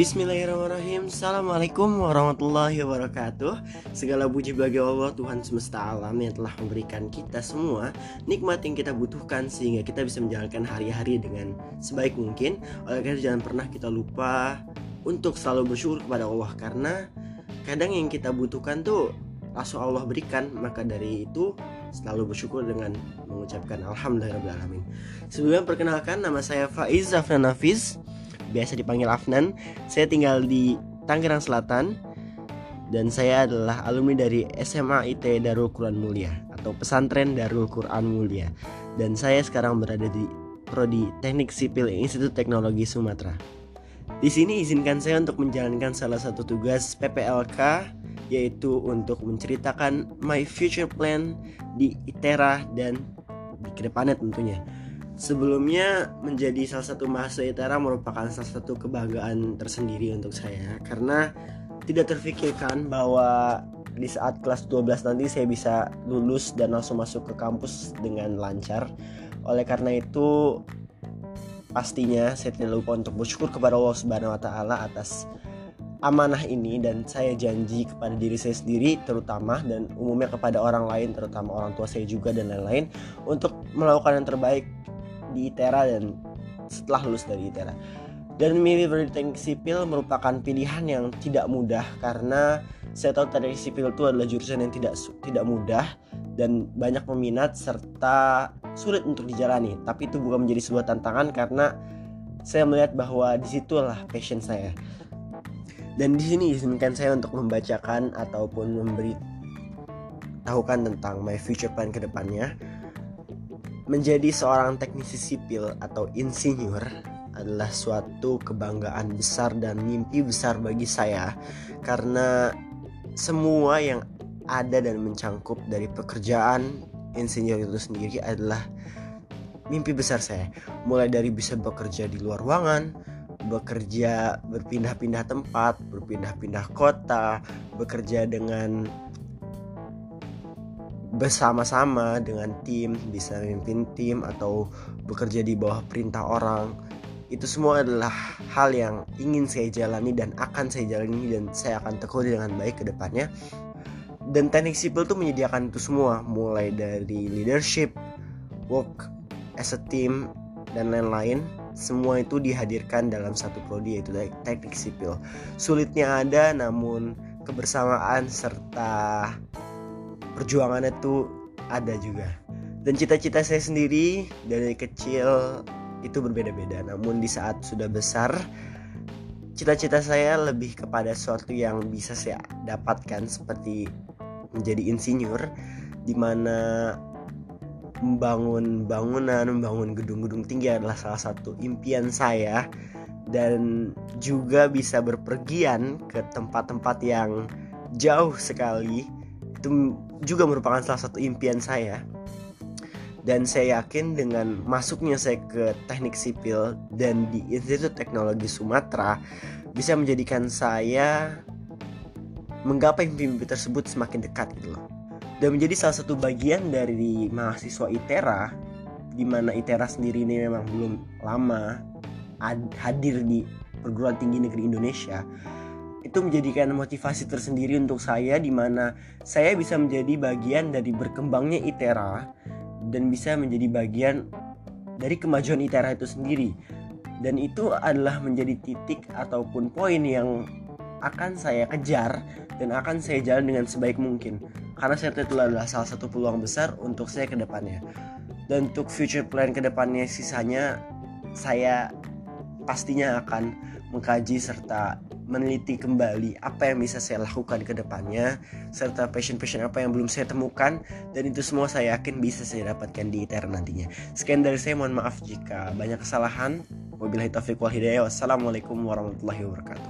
Bismillahirrahmanirrahim. Assalamualaikum warahmatullahi wabarakatuh. Segala puji bagi Allah Tuhan semesta alam yang telah memberikan kita semua Nikmat yang kita butuhkan Sehingga kita bisa menjalankan hari-hari dengan sebaik mungkin. Oleh karena jangan pernah kita lupa Untuk selalu bersyukur kepada Allah Karena kadang yang kita butuhkan tuh langsung Allah berikan. Maka dari itu selalu bersyukur dengan mengucapkan Alhamdulillahirrahmanirrahim. Sebelumnya perkenalkan nama saya Faiz Zafran Nafiz biasa dipanggil Afnan. Saya tinggal di Tangerang Selatan dan saya adalah alumni dari SMA IT Darul Quran Mulia atau Pesantren Darul Quran Mulia. Dan saya sekarang berada di Prodi Teknik Sipil Institut Teknologi Sumatera. Di sini izinkan saya untuk menjalankan salah satu tugas PPLK yaitu untuk menceritakan my future plan di ITERA dan di ke depannya tentunya. Sebelumnya menjadi salah satu mahasiswa ITERA merupakan salah satu kebanggaan tersendiri untuk saya karena tidak terfikirkan bahwa di saat kelas 12 nanti saya bisa lulus dan langsung masuk ke kampus dengan lancar. Oleh karena itu pastinya saya tidak lupa untuk bersyukur kepada Allah Subhanahu wa taala atas amanah ini dan saya janji kepada diri saya sendiri terutama dan umumnya kepada orang lain terutama orang tua saya juga dan lain-lain untuk melakukan yang terbaik di ITERA dan setelah lulus dari ITERA. Dan memilih teknik sipil merupakan pilihan yang tidak mudah karena saya tahu teknik sipil itu adalah jurusan yang tidak tidak mudah dan banyak peminat serta sulit untuk dijalani. Tapi itu bukan menjadi sebuah tantangan karena saya melihat bahwa di situlah passion saya. Dan di sini izinkan saya untuk membacakan ataupun memberi tahukan tentang my future plan ke depannya. Menjadi seorang teknisi sipil atau insinyur adalah suatu kebanggaan besar dan mimpi besar bagi saya karena semua yang ada dan mencangkup dari pekerjaan insinyur itu sendiri adalah mimpi besar saya. Mulai dari bisa bekerja di luar ruangan bekerja berpindah-pindah tempat berpindah-pindah kota bekerja dengan bersama-sama dengan tim bisa memimpin tim atau bekerja di bawah perintah orang. Itu semua adalah hal yang ingin saya jalani dan akan saya jalani dan saya akan tekuni dengan baik ke depannya. Dan teknik sipil itu menyediakan itu semua mulai dari leadership work as a team dan lain-lain. Semua itu dihadirkan dalam satu prodi yaitu teknik sipil. Sulitnya ada namun kebersamaan serta perjuangannya tuh ada juga. Dan cita-cita saya sendiri dari kecil itu berbeda-beda. Namun di saat sudah besar cita-cita saya lebih kepada sesuatu yang bisa saya dapatkan seperti menjadi insinyur di mana membangun bangunan, membangun gedung-gedung tinggi adalah salah satu impian saya. Dan juga bisa berpergian ke tempat-tempat yang jauh sekali itu juga merupakan salah satu impian saya. Dan saya yakin dengan masuknya saya ke teknik sipil dan di Institut Teknologi Sumatera bisa menjadikan saya menggapai mimpi tersebut semakin dekat gitu loh. Dan menjadi salah satu bagian dari mahasiswa ITERA di mana ITERA sendiri ini memang belum lama hadir di perguruan tinggi negeri Indonesia itu menjadikan motivasi tersendiri untuk saya di mana saya bisa menjadi bagian dari berkembangnya ITERA dan bisa menjadi bagian dari kemajuan ITERA itu sendiri. Dan itu adalah menjadi titik ataupun poin yang akan saya kejar dan akan saya jalan dengan sebaik mungkin. Karena saya itu adalah salah satu peluang besar untuk saya ke depannya. Dan untuk future plan ke depannya sisanya saya pastinya akan mengkaji serta meneliti kembali apa yang bisa saya lakukan ke depannya serta passion-passion apa yang belum saya temukan dan itu semua saya yakin bisa saya dapatkan di ITER nantinya. Sekian dari saya mohon maaf jika banyak kesalahan. Wabillahi taufiq wal hidayah. Wassalamualaikum warahmatullahi wabarakatuh.